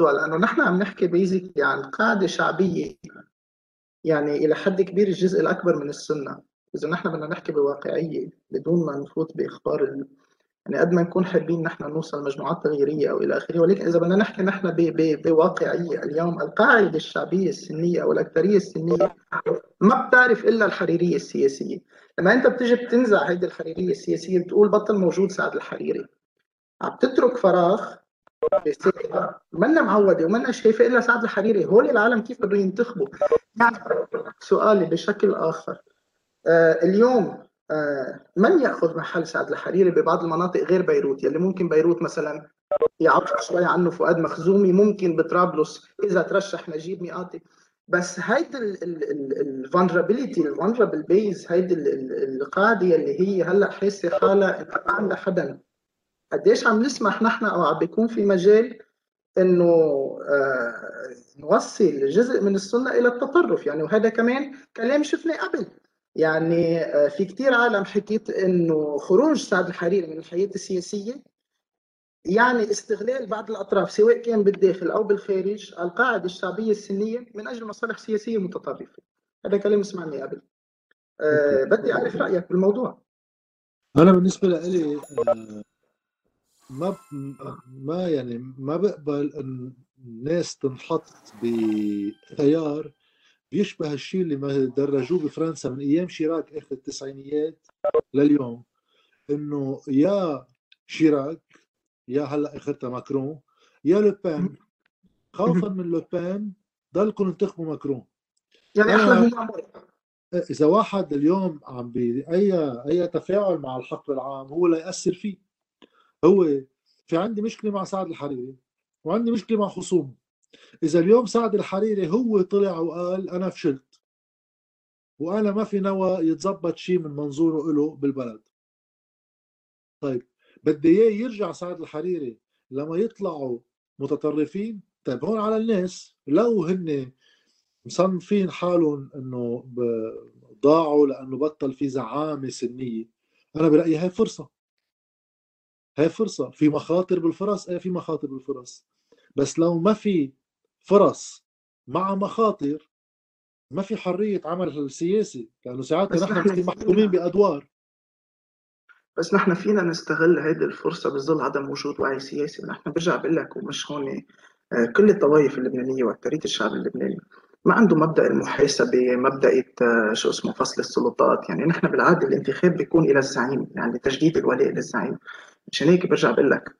الموضوع لأنه نحن عم نحكي بيزيكلي عن قاعدة شعبية. يعني إلى حد كبير الجزء الأكبر من السنة. إذا نحن بدنا نحكي بواقعية بدون ما نفوت بإخبار ال... يعني قد ما نكون حابين نحن نوصل لمجموعات تغييرية أو إلى آخره ولكن إذا بدنا نحكي نحن ب... ب... بواقعية اليوم القاعدة الشعبية السنية أو الأكثرية السنية ما بتعرف إلا الحريرية السياسية. لما أنت بتجي بتنزع هيدي الحريرية السياسية بتقول بطل موجود سعد الحريري. عم تترك فراغ منا معوده ومنا شايفة إلا سعد الحريري. هول العالم كيف بدهم ينتخبوا؟ يعني سؤالي بشكل آخر. آه اليوم آه من يأخذ محل سعد الحريري ببعض المناطق غير بيروت؟ يلي ممكن بيروت مثلا يعرف شوي عنه فؤاد مخزومي ممكن بطرابلس إذا ترشح نجيب ميقاتي. بس هيدي ال vulnerability ال vulnerable base هيدي القاعدة اللي هي هلأ حاسة حالها ما عندها حدا. قديش عم نسمح نحن أو عم بيكون في مجال إنه آه نوصل جزء من السنة إلى التطرف. يعني وهذا كمان كلام شفناه قبل. يعني آه في كثير عالم حكيت إنه خروج سعد الحريري من الحياة السياسية يعني استغلال بعض الأطراف سواء كان بالداخل أو بالخارج القاعدة الشعبية السنية من أجل مصالح سياسية متطرفة. هذا كلام سمعناه قبل. أه بدي أعرف رأيك بالموضوع. أنا بالنسبة لي ما ما يعني ما بقبل إن الناس تنحط بخيار بيشبه الشيء اللي ما درجوه بفرنسا من أيام شيراك آخر التسعينيات لليوم إنه يا شيراك يا هلأ اخرتها ماكرون يا لوبان خوفا من لوبان ضلكم انتخبوا ماكرون. يعني أحلى إذا واحد اليوم عم بي اي أي تفاعل مع الحقل العام هو لا يأثر فيه. هو في عندي مشكلة مع سعد الحريري وعندي مشكلة مع خصوم إذا اليوم سعد الحريري هو طلع وقال أنا فشلت وأنا ما في نوى يتظبط شيء من منظوره له بالبلد. طيب بدي إياه يرجع سعد الحريري لما يطلعوا متطرفين. طيب هون على الناس لو هن مصنفين حالهم إنه ضاعوا لأنه بطل في زعامة سنية أنا برأيي هاي فرصة. هاي فرصة. في مخاطر بالفرص إيه في مخاطر بالفرص. بس لو ما في فرص مع مخاطر ما في حرية عمل سياسي لأنه ساعات نحن محكومين بأدوار. بس نحن فينا نستغل هيدي الفرصة بظل عدم وجود وعي سياسي. نحن برجع بقول لك ومش هون آه، كل الطوائف اللبنانية وأكثرية الشعب اللبناني ما عنده مبدأ المحاسبة مبدأ آه، شو اسمه فصل السلطات. يعني نحن بالعادة الانتخاب بيكون إلى الزعيم يعني تجديد الولاء للزعيم. مشان هيك برجع بقول لك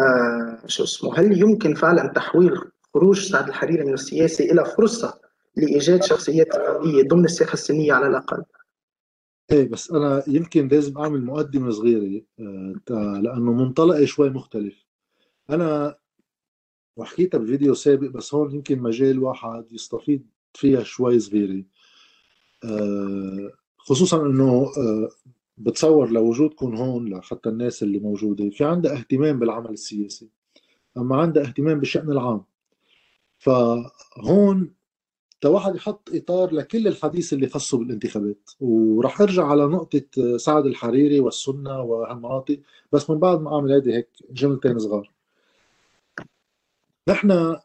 آه شو اسمه هل يمكن فعلا تحويل خروج سعد الحريري من السياسة إلى فرصة لإيجاد شخصيات فردية ضمن الساحة السنية على الأقل؟ إيه بس أنا يمكن لازم أعمل مقدمة صغيرة آه، لأنه منطلقي شوي مختلف. أنا وحكيتها بفيديو سابق بس هون يمكن مجال واحد يستفيد فيها شوي صغيرة. آه، خصوصا إنه آه، بتصور لوجودكم هون لحتى الناس اللي موجودة. في عندها اهتمام بالعمل السياسي أما عندها اهتمام بالشأن العام. فهون واحد يحط إطار لكل الحديث اللي خصه بالانتخابات. وراح أرجع على نقطة سعد الحريري والسنة وهالمناطق بس من بعد ما أعمل هيدي هيك جملتين صغار. نحن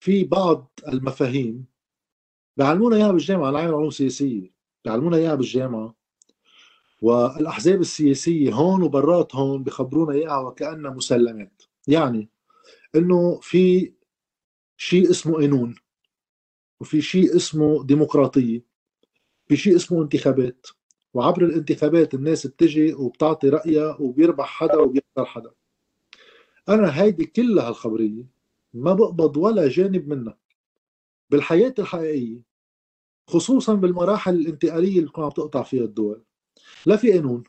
في بعض المفاهيم بيعلمونا إياها بالجامعة العين علوم سياسيه بيعلمونا إياها بالجامعة. والأحزاب السياسية هون وبرات هون بخبرونا إياها وكأنها مسلمات. يعني إنه في شيء اسمه قانون وفي شيء اسمه ديمقراطية في شيء اسمه انتخابات. وعبر الانتخابات الناس بتجي وبتعطي رأيها وبيربح حدا وبيخسر حدا. أنا هيدي كلها الخبرية ما بقبض ولا جانب منها بالحياة الحقيقية خصوصا بالمراحل الانتقالية اللي عم تقطع فيها الدول. لا في قانون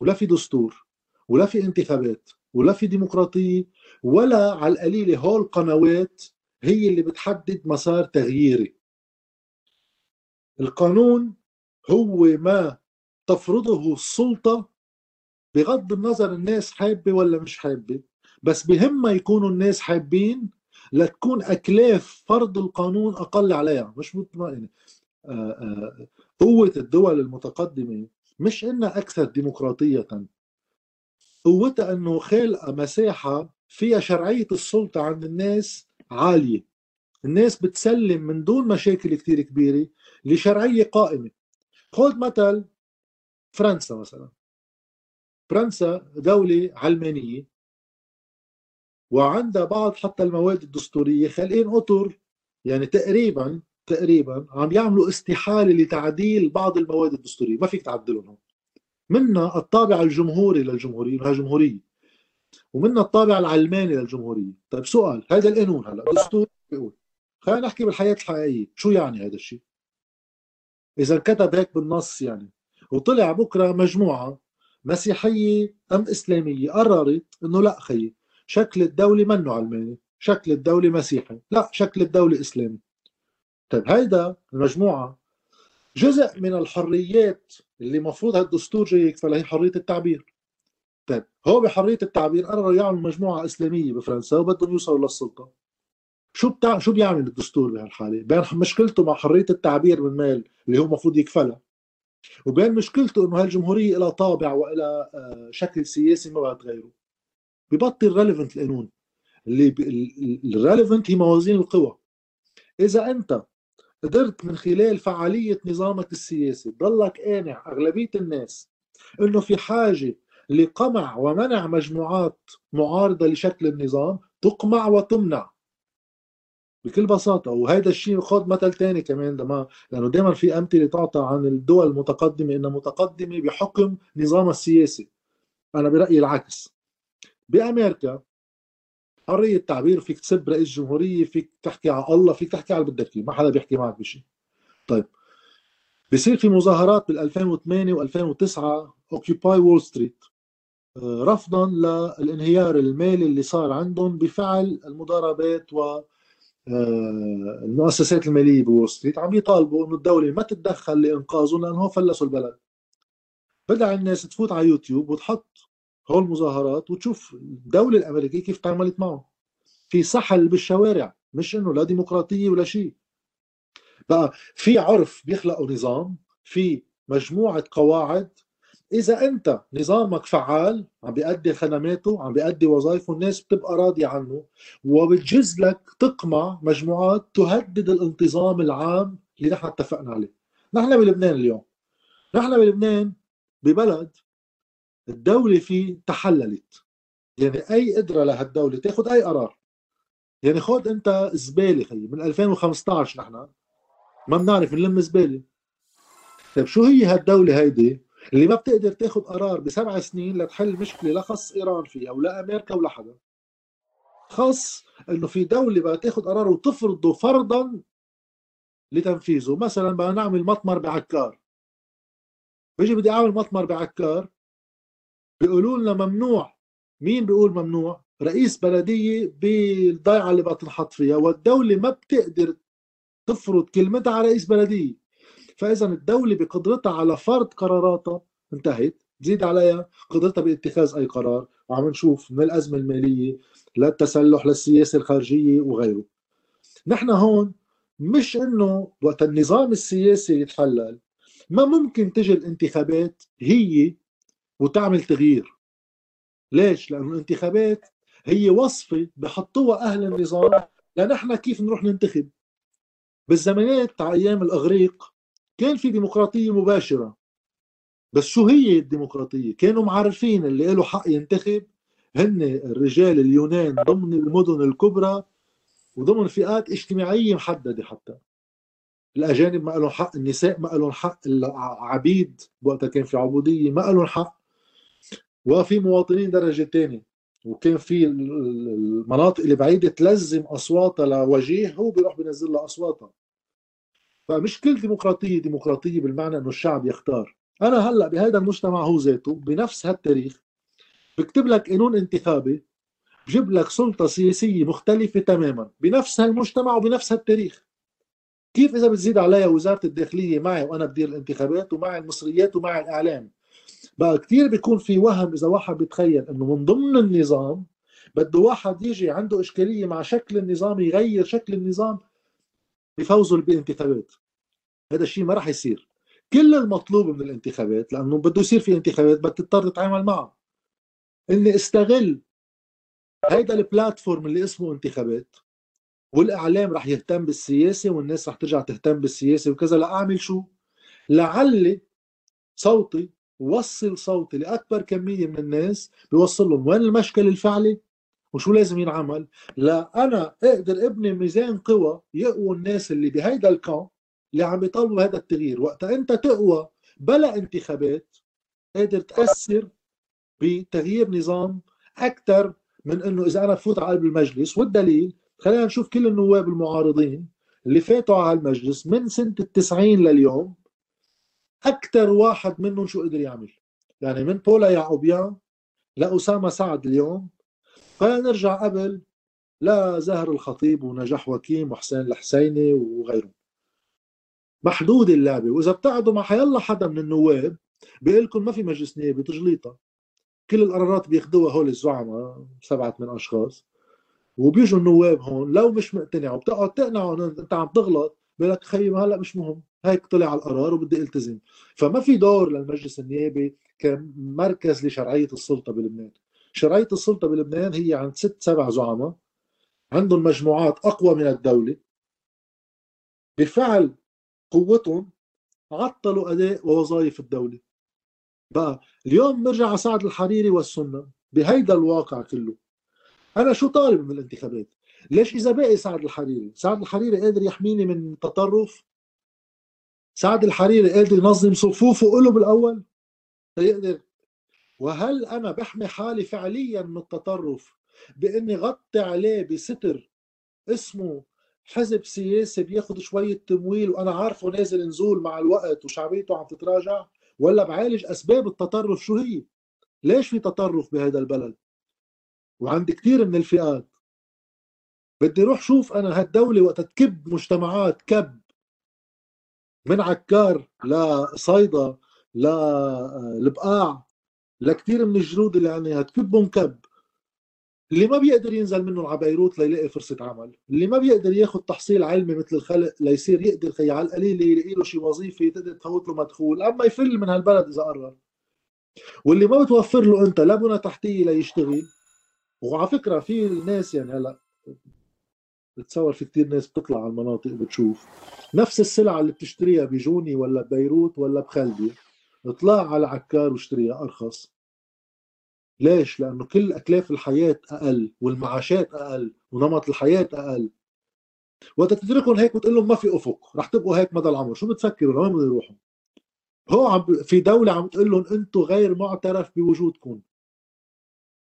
ولا في دستور ولا في انتخابات ولا في ديمقراطية ولا على القليلة هول قنوات هي اللي بتحدد مسار تغييري. القانون هو ما تفرضه السلطة بغض النظر الناس حابة ولا مش حابة بس بهم ما يكونوا الناس حابين لتكون أكلاف فرض القانون أقل عليها مش مطمئنة. آه، آه، قوة الدول المتقدمة مش إنها أكثر ديمقراطية. قوتها إنه خالقة مساحة فيها شرعية السلطة عند الناس عالية. الناس بتسلم من دون مشاكل كثير كبيرة لشرعية قائمة. خذ مثل فرنسا مثلا. فرنسا دولة علمانية. وعندها بعض حتى المواد الدستورية خلقين أطر يعني تقريبا تقريبا عم يعملوا استحالة لتعديل بعض المواد الدستورية. ما فيك تعدلهم منها الطابع الجمهوري للجمهورية انها جمهورية ومنها الطابع العلماني للجمهورية. طيب سؤال هذا القانون هلا دستور بيقول خلينا نحكي بالحياة الحقيقية شو يعني هذا الشيء؟ إذا كتب هيك بالنص يعني. وطلع بكرة مجموعة مسيحية أم إسلامية قررت إنه لا خيي شكل الدولة منه علماني شكل الدولة مسيحي لا شكل الدولة إسلامي. طيب هيدا المجموعة جزء من الحريات اللي مفروض هالدستور جاي يكفلها هي حرية التعبير. طيب هو بحرية التعبير قرروا يعملوا مجموعة إسلامية بفرنسا وبدهم يوصلوا للسلطة. شو بتاع شو بيعمل الدستور بهالحالة؟ بين مشكلته مع حرية التعبير من مال اللي هو المفروض يكفلها وبين مشكلته إنه هالجمهورية لها طابع والى آه، شكل سياسي ما بتغيره ببطل relevant القانون. اللي ال relevant هي موازين القوى. إذا أنت قدرت من خلال فعالية نظامك السياسي ضلك قانع أغلبية الناس أنه في حاجة لقمع ومنع مجموعات معارضة لشكل النظام تقمع وتمنع. بكل بساطة وهذا الشيء خذ مثل ثاني كمان لما لأنه دائما في أمثلة تعطى عن الدول المتقدمة إنها متقدمة بحكم نظامها السياسي. أنا برأيي العكس. بأمريكا حريه التعبير فيك تسب رئيس جمهورية فيك تحكي على الله فيك تحكي على اللي بدك فيه ما حدا بيحكي معك بشيء طيب بصير في مظاهرات بال 2008 و2009 Occupy Wall Street رفضا للانهيار المالي اللي صار عندهم بفعل المضاربات و آه، المؤسسات المالية ب Wall Street. عم يطالبوا إنه الدولة ما تتدخل لإنقاذهم لأنه فلسوا البلد. بدأ الناس تفوت على يوتيوب وتحط هول المظاهرات وتشوف الدولة الأمريكية كيف تعاملت معه في سحل بالشوارع مش إنه لا ديمقراطية ولا شيء. بقى في عرف بيخلقوا نظام في مجموعة قواعد. إذا أنت نظامك فعال عم بيأدي خدماته عم بيأدي وظائفه الناس بتبقى راضية عنه وبتجز لك تقمع مجموعات تهدد الانتظام العام اللي نحن اتفقنا عليه. نحن بلبنان اليوم. نحن بلبنان ببلد الدولة فيه تحللت. يعني أي قدرة لهالدولة تاخذ أي قرار. يعني خذ أنت زبالة خيي من 2015 نحن ما بنعرف نلم زبالة. طيب شو هي هالدولة هيدي اللي ما بتقدر تاخذ قرار بسبع سنين لتحل مشكلة لا خص إيران فيها ولا أمريكا ولا حدا؟ خاص إنه في دولة بدها تاخذ قرار وتفرضه فرضا لتنفيذه. مثلا بدنا نعمل مطمر بعكار. بيجي بدي أعمل مطمر بعكار بيقولوا لنا ممنوع. مين بيقول ممنوع؟ رئيس بلدية بالضيعة اللي بدها تنحط فيها والدولة ما بتقدر تفرض كلمتها على رئيس بلدية. فاذا الدولة بقدرتها على فرض قراراتها انتهت. زيد عليها قدرتها باتخاذ أي قرار. وعم نشوف من الأزمة المالية للتسلح للسياسة الخارجية وغيره. نحن هون مش إنه وقت النظام السياسي يتحلل ما ممكن تجي الانتخابات هي وتعمل تغيير. ليش؟ لأنه الانتخابات هي وصفة بحطوها أهل النظام لنحن كيف نروح ننتخب. بالزمانات أيام الإغريق كان في ديمقراطية مباشرة. بس شو هي الديمقراطية؟ كانوا معرفين اللي له حق ينتخب. هن الرجال اليونان ضمن المدن الكبرى وضمن فئات اجتماعية محددة حتى. الأجانب ما لهم حق النساء ما لهم حق العبيد وقتها كان في عبودية ما لهم حق. وفي مواطنين درجة ثانية وكان في المناطق اللي بعيدة تلزم أصواتها لوجيه هو بيروح بينزل لها أصواتها. فمش كل ديمقراطية ديمقراطية بالمعنى أنه الشعب يختار. أنا هلأ بهذا المجتمع هو ذاته بنفس هالتاريخ بكتب لك قانون انتخابي بجيب لك سلطة سياسية مختلفة تماما بنفس هالمجتمع وبنفس هالتاريخ. كيف إذا بتزيد عليها وزارة الداخلية معي وأنا بدير الانتخابات ومع المصريات ومع الإعلام؟ بقى كثير بيكون في وهم إذا واحد بيتخيل إنه من ضمن النظام بده واحد يجي عنده إشكالية مع شكل النظام يغير شكل النظام بفوزوا بالانتخابات. هذا الشيء ما راح يصير. كل المطلوب من الانتخابات لأنه بده يصير في انتخابات بدك تضطر تتعامل معه إني استغل هيدا البلاتفورم اللي اسمه انتخابات والإعلام رح يهتم بالسياسة والناس رح ترجع تهتم بالسياسة وكذا لأعمل شو؟ لعلي صوتي وصل صوتي لأكبر كمية من الناس بيوصل لهم. وين المشكل الفعلي وشو لازم ينعمل؟ لا أنا أقدر أبني ميزان قوى يقوى الناس اللي بهيدا الكون اللي عم بيطلبوا هذا التغيير. وقتها أنت تقوى بلا انتخابات قادر تأثر بتغيير نظام أكثر من إنه إذا أنا بفوت على قلب المجلس. والدليل خلينا نشوف كل النواب المعارضين اللي فاتوا على المجلس من سنة التسعين لليوم أكثر واحد منهم شو قدر يعمل. يعني من بولا يعقوبيان لأسامة سعد اليوم. خلينا نرجع قبل لزهر الخطيب ونجاح وكيم وحسين الحسيني وغيرهم. محدود اللعبة. وإذا بتقعدوا مع حيلا حدا من النواب بيقول لكم ما في مجلس نيابي تجليطه كل القرارات بياخذوها هول الزعماء سبعة من أشخاص. وبيجوا النواب هون لو مش مقتنع وبتقعد تقنعهم أنت عم تغلط بيقول لك خيي هلأ مش مهم. هيك طلع القرار وبدي التزم. فما في دور للمجلس النيابي كمركز لشرعية السلطة بلبنان. شرعية السلطة بلبنان هي عند ست سبع زعماء عندهم مجموعات أقوى من الدولة. بفعل قوتهم عطلوا أداء ووظائف الدولة. بقى اليوم نرجع على سعد الحريري والسنة بهيدا الواقع كله. أنا شو طالب من الانتخابات؟ ليش إذا باقي سعد الحريري؟ سعد الحريري قادر يحميني من تطرف سعد الحريري قادر ينظم صفوفه له بالأول فيقدر وهل أنا بحمي حالي فعليا من التطرف بإني غطي عليه بستر اسمه حزب سياسي بياخذ شوية تمويل وأنا عارفه نازل نزول مع الوقت وشعبيته عم تتراجع؟ ولا بعالج أسباب التطرف شو هي؟ ليش في تطرف بهذا البلد؟ وعند كثير من الفئات. بدي روح شوف أنا هالدولة وقت تكب مجتمعات كب من عكار لصيدا للبقاع لكثير من الجنود اللي عليها تكبهم كب. اللي ما بيقدر ينزل منهم على بيروت ليلاقي فرصة عمل، اللي ما بيقدر ياخذ تحصيل علمي مثل الخلق ليصير يقدر خي على القليل يلاقي له شي وظيفة تقدر تفوت له مدخول، أما يفل من هالبلد إذا قرر. واللي ما بتوفر له أنت لا بنى تحتية ليشتغل. وعلى فكرة في ناس يعني هلا بتصور في كثير ناس بتطلع على المناطق بتشوف. نفس السلعة اللي بتشتريها بجوني ولا ببيروت ولا بخلدي اطلع على عكار واشتريها أرخص. ليش؟ لأنه كل أكلاف الحياة أقل والمعاشات أقل ونمط الحياة أقل. وقت تتركهم هيك وتقول لهم ما في أفق رح تبقوا هيك مدى العمر. شو بتفكروا؟ لوين بدهم يروحوا؟ هو عم في دولة عم تقول لهم أنتم غير معترف بوجودكم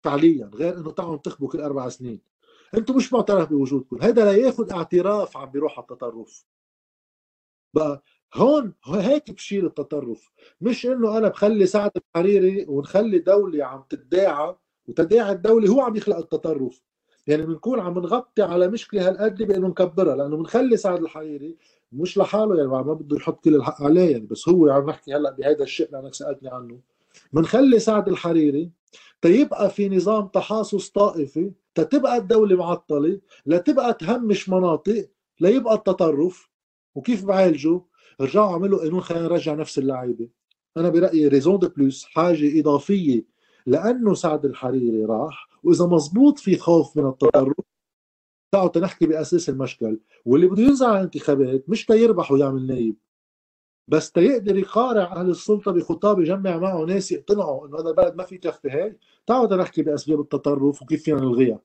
فعليا غير إنه تعالوا انتخبوا كل أربع سنين. أنتم مش معترف بوجودكم. هذا لا ياخذ اعتراف عم بيروح على التطرف. بقى هون هيك بشيل التطرف. مش انه أنا بخلي سعد الحريري ونخلي دولة عم تداعى وتداعي الدولة هو عم يخلق التطرف. يعني بنكون عم نغطي على مشكلة هالقد بانه نكبرها لأنه بنخلي سعد الحريري مش لحاله يعني ما بده يحط كل الحق عليه يعني بس هو عم نحكي هلأ بهذا الشيء لأنك سألتني عنه. بنخلي سعد الحريري تيبقى في نظام تحاصص طائفي تتبقى الدولة معطلة لتبقى تهمش مناطق ليبقى التطرف. وكيف بعالجه؟ رجعوا عملوا قانون خلينا نرجع نفس اللعيبة. أنا برأيي raison de plus حاجة إضافية. لأنه سعد الحريري راح وإذا مزبوط في خوف من التطرف تعالوا تنحكي بأساس المشكل. واللي بده ينزل على الانتخابات مش تيربح ويعمل نايب. بس تيقدر يقارع أهل السلطة بخطاب يجمع معه ناس يقتنعوا إنه هذا البلد ما في كفي هيك تعالوا نحكي بأسباب التطرف وكيف فينا نلغيها.